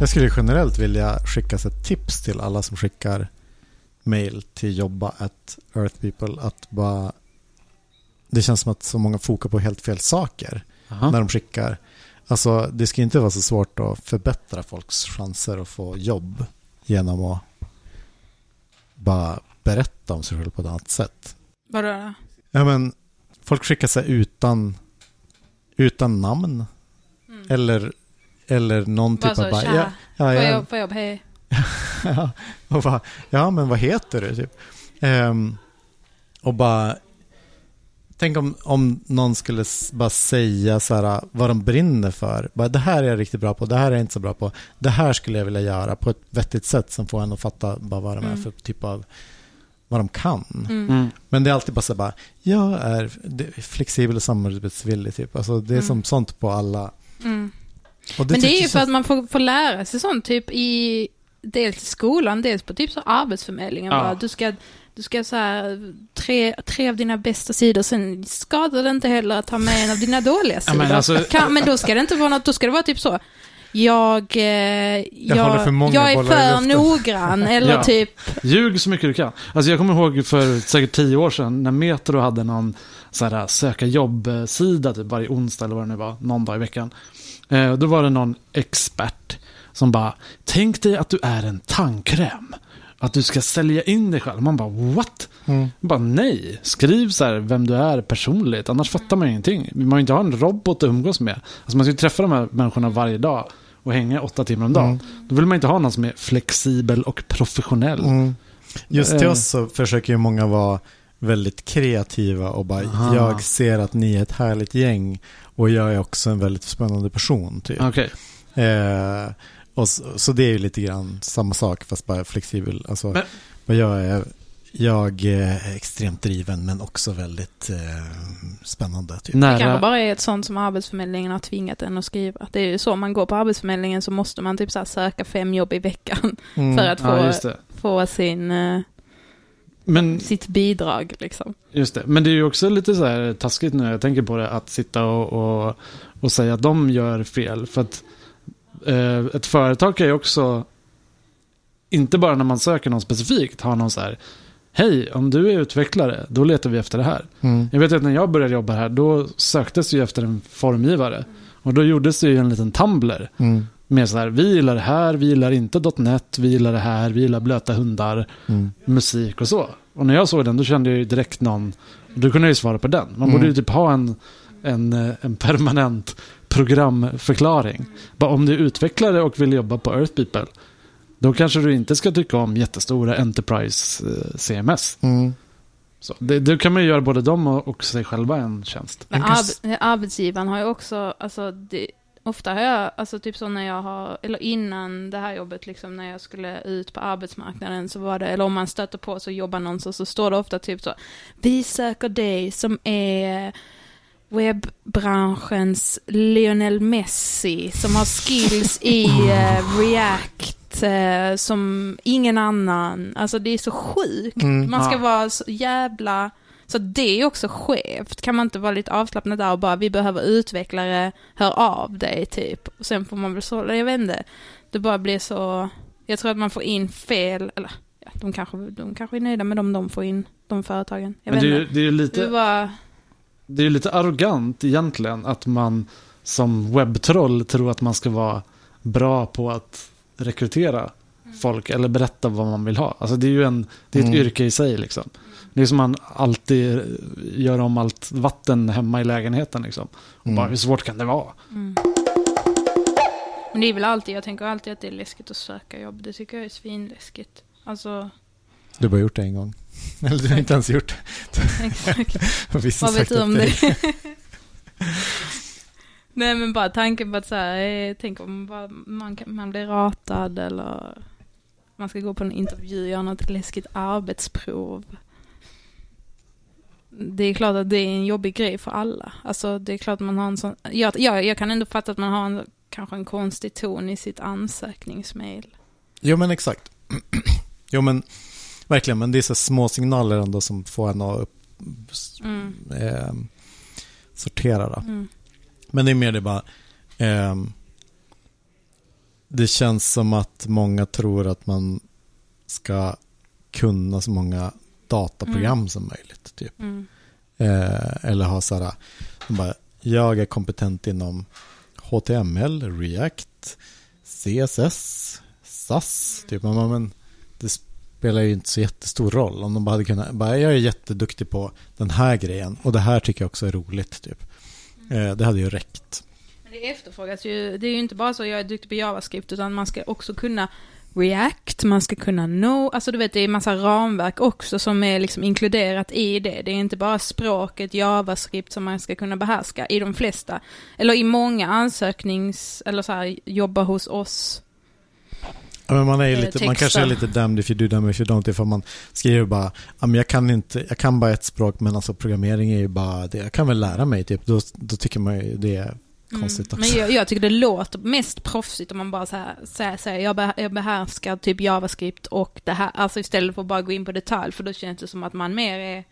Jag skulle generellt vilja skicka ett tips till alla som skickar mail till jobba at earthpeople att bara det känns som att så många fokar på helt fel saker Aha. när de skickar. Alltså det ska inte vara så svårt att förbättra folks chanser att få jobb genom att bara berätta om sig själv på ett annat sätt. Vadå då? Ja men folk skickar sig utan utan namn Mm. eller eller någon Bara typ så, av bara, ja, ja, Får ja, jobb, får jobb, hej. ja, och bara, ja, men vad heter du? Typ. Ehm, och bara, tänk om, om någon skulle bara säga så här, vad de brinner för. Bara, det här är jag riktigt bra på, det här är jag inte så bra på. Det här skulle jag vilja göra på ett vettigt sätt som får en att fatta bara vad de är Mm. för typ av, vad de kan. Mm. Mm. Men det är alltid bara så här, bara, jag är flexibel och samarbetsvillig. Typ. Alltså, det är Mm. som sånt på alla. Och Men det är ju för att man får, får lära sig sånt typ i dels i skolan, dels på typ så arbetsförmedlingen. Ja. Bara, du ska, du ska så här, tre, tre av dina bästa sidor, sen skadar det inte heller att ta med en av dina dåliga Ja, sidor. men alltså- kan, men då ska det inte vara något, då ska det vara typ så. Jag, eh, jag, håller för många jag är för luften." noggrann, eller Ja. typ, Ljug så mycket du kan. Alltså jag kommer ihåg för säkert tio år sedan när Metro hade någon så här, söka jobb-sida typ varje onsdag eller vad det nu var, någon dag i veckan. Eh, då var det någon expert som bara, tänk dig att du är en tandkräm. Att du ska sälja in dig själv. Man bara, what? Mm. Bara, nej. Skriv så här vem du är personligt, annars fattar man ju ingenting. Man vill inte ha en robot att umgås med. Alltså man ska ju träffa de här människorna varje dag och hänga åtta timmar om dagen. Mm. Då vill man inte ha någon som är flexibel och professionell. Mm. Just till Eh. oss så försöker ju många vara väldigt kreativa och bara Aha. jag ser att ni är ett härligt gäng och jag är också en väldigt spännande person typ. Okej. Eh, och så, så det är ju lite grann samma sak fast bara flexibel. Alltså, Men- vad jag är jag är extremt driven men också väldigt eh, spännande. Typ. det kanske bara är ett sånt som Arbetsförmedlingen har tvingat en att skriva. Det är ju så, man går på Arbetsförmedlingen så måste man typ så här söka fem jobb i veckan Mm. för att få, Ja, få sin, eh, Men, sitt bidrag liksom. just det. Men det är ju också lite så här taskigt nu, jag tänker på det, att sitta och, och, och säga att de gör fel. För att eh, ett företag kan ju också, inte bara när man söker någon specifikt, ha någon så här, hej, om du är utvecklare, då letar vi efter det här. Mm. Jag vet att när jag började jobba här, då söktes ju efter en formgivare. Och då gjordes det ju en liten Tumblr Mm. med så här, vi gillar det här, vi gillar inte .net, vi gillar det här, vi gillar blöta hundar, Mm. musik och så. Och när jag såg den, då kände jag ju direkt någon, då kunde jag ju svara på den. Man Mm. borde ju typ ha en, en, eh, en permanent programförklaring. Bara om du är utvecklare och vill jobba på Earth People, då kanske du inte ska tycka om jättestora Enterprise eh, CMS. Mm. Så det, det kan man ju göra både dem och, och sig själva en tjänst. Men kan arbetsgivaren har ju också, alltså det, ofta har jag, alltså typ så när jag har, eller innan det här jobbet liksom när jag skulle ut på arbetsmarknaden så var det, eller om man stöter på så jobbar någon så, så står det ofta typ så, vi söker dig som är webbranschens Lionel Messi som har skills i eh, React eh, som ingen annan. Alltså det är så sjukt. Mm. Man ska Ja. vara så jävla... Så det är också skevt. Kan man inte vara lite avslappnad där och bara vi behöver utvecklare, hör av dig typ. Och sen får man väl så, jag vet inte. Det bara blir så... Jag tror att man får in fel, eller ja, de kanske, de kanske är nöjda med dem de får in, de företagen. Jag Men vet det inte. det är ju Det lite... Det är ju lite arrogant egentligen att man som webbtroll tror att man ska vara bra på att rekrytera folk eller berätta vad man vill ha. Alltså det är ju en, det är ett Mm. yrke i sig liksom. Det är som man alltid gör om allt vatten hemma i lägenheten liksom. Och Mm. bara hur svårt kan det vara? Mm. Men det är väl alltid, jag tänker alltid att det är läskigt att söka jobb. Det tycker jag är svinläskigt. Alltså, Du har bara gjort det en gång. Eller du har inte ens gjort det. Vad vet du om det? Nej men bara tanken på att så här, eh, tänk om bara man, kan- man blir ratad eller man ska gå på en intervju, göra något läskigt arbetsprov. Det är klart att det är en jobbig grej för alla. Alltså det är klart att man har en sån, jag, jag, jag kan ändå fatta att man har en, kanske en konstig ton i sitt ansökningsmail. Jo men exakt. jo men verkligen, men det är så små signaler ändå som får en att upp, Mm. eh, sortera. Då. Mm. Men det är mer det bara, ehm, det känns som att många tror att man ska kunna så många dataprogram Mm. som möjligt. Typ. Mm. Eh, eller ha så här, bara, jag är kompetent inom HTML, React, CSS, SAS. Typ. Men, men det spelar ju inte så jättestor roll. Om de bara hade kunnat, bara, jag är jätteduktig på den här grejen och det här tycker jag också är roligt. Typ. Eh, det hade ju räckt. Men det efterfrågas ju, det är ju inte bara så jag är duktig på JavaScript utan man ska också kunna React, man ska kunna No, alltså du vet det är massa ramverk också som är liksom inkluderat i det. Det är inte bara språket JavaScript som man ska kunna behärska i de flesta, eller i många ansöknings, eller så här jobba hos oss. Ja, men man, är Eh, lite, man kanske är lite damned if you do, damned if you don't. Ifall man skriver bara, jag, kan inte, jag kan bara ett språk men alltså programmering är ju bara, det, jag kan väl lära mig. Typ. Då, då tycker man ju det är konstigt Mm. också. Men jag, jag tycker det låter mest proffsigt om man bara så här, säger, säger jag, be, jag behärskar typ JavaScript och det här, alltså istället för att bara gå in på detalj, för då känns det som att man mer är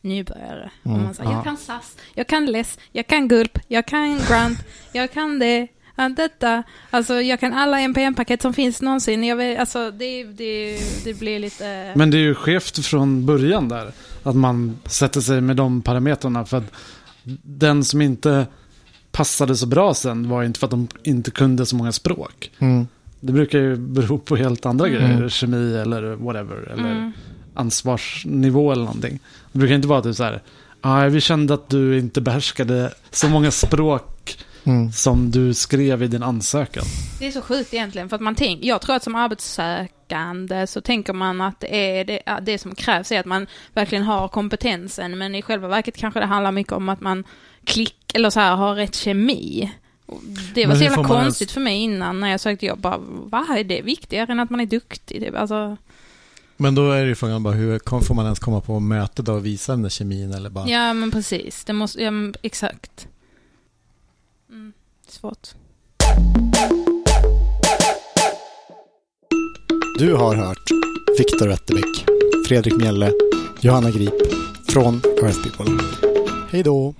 nybörjare. Mm, Om man säger, ja. jag kan SAS, jag kan LESS, jag kan Gulp, jag kan Grant, jag kan det, ja, detta, alltså jag kan alla NPM-paket som finns någonsin. Jag vet, alltså det, det, det blir lite... Men det är ju skevt från början där. Att man sätter sig med de parametrarna. För att den som inte passade så bra sen var inte för att de inte kunde så många språk. Mm. Det brukar ju bero på helt andra Mm. grejer. Kemi eller whatever. Eller Mm. ansvarsnivå eller någonting. Det brukar inte vara typ så här. "Ah, vi kände att du inte behärskade så många språk Mm. som du skrev i din ansökan. Det är så sjukt egentligen, för att man tänker, jag tror att som arbetssökande så tänker man att det, är det, det som krävs är att man verkligen har kompetensen, men i själva verket kanske det handlar mycket om att man klick, eller så här, har rätt kemi. Det var så jävla konstigt för mig innan när jag sökte jobb, bara, vad är det viktigare än att man är duktig? Typ. Alltså, Men då är det ju frågan bara, hur får man ens komma på möte då och visa den där kemin eller bara... ja men precis, det måste, ja men exakt. Mm, svårt. Du har hört Viktor Wetterbeck, Fredrik Mjelle, Johanna Grip från Earth People. Hej då!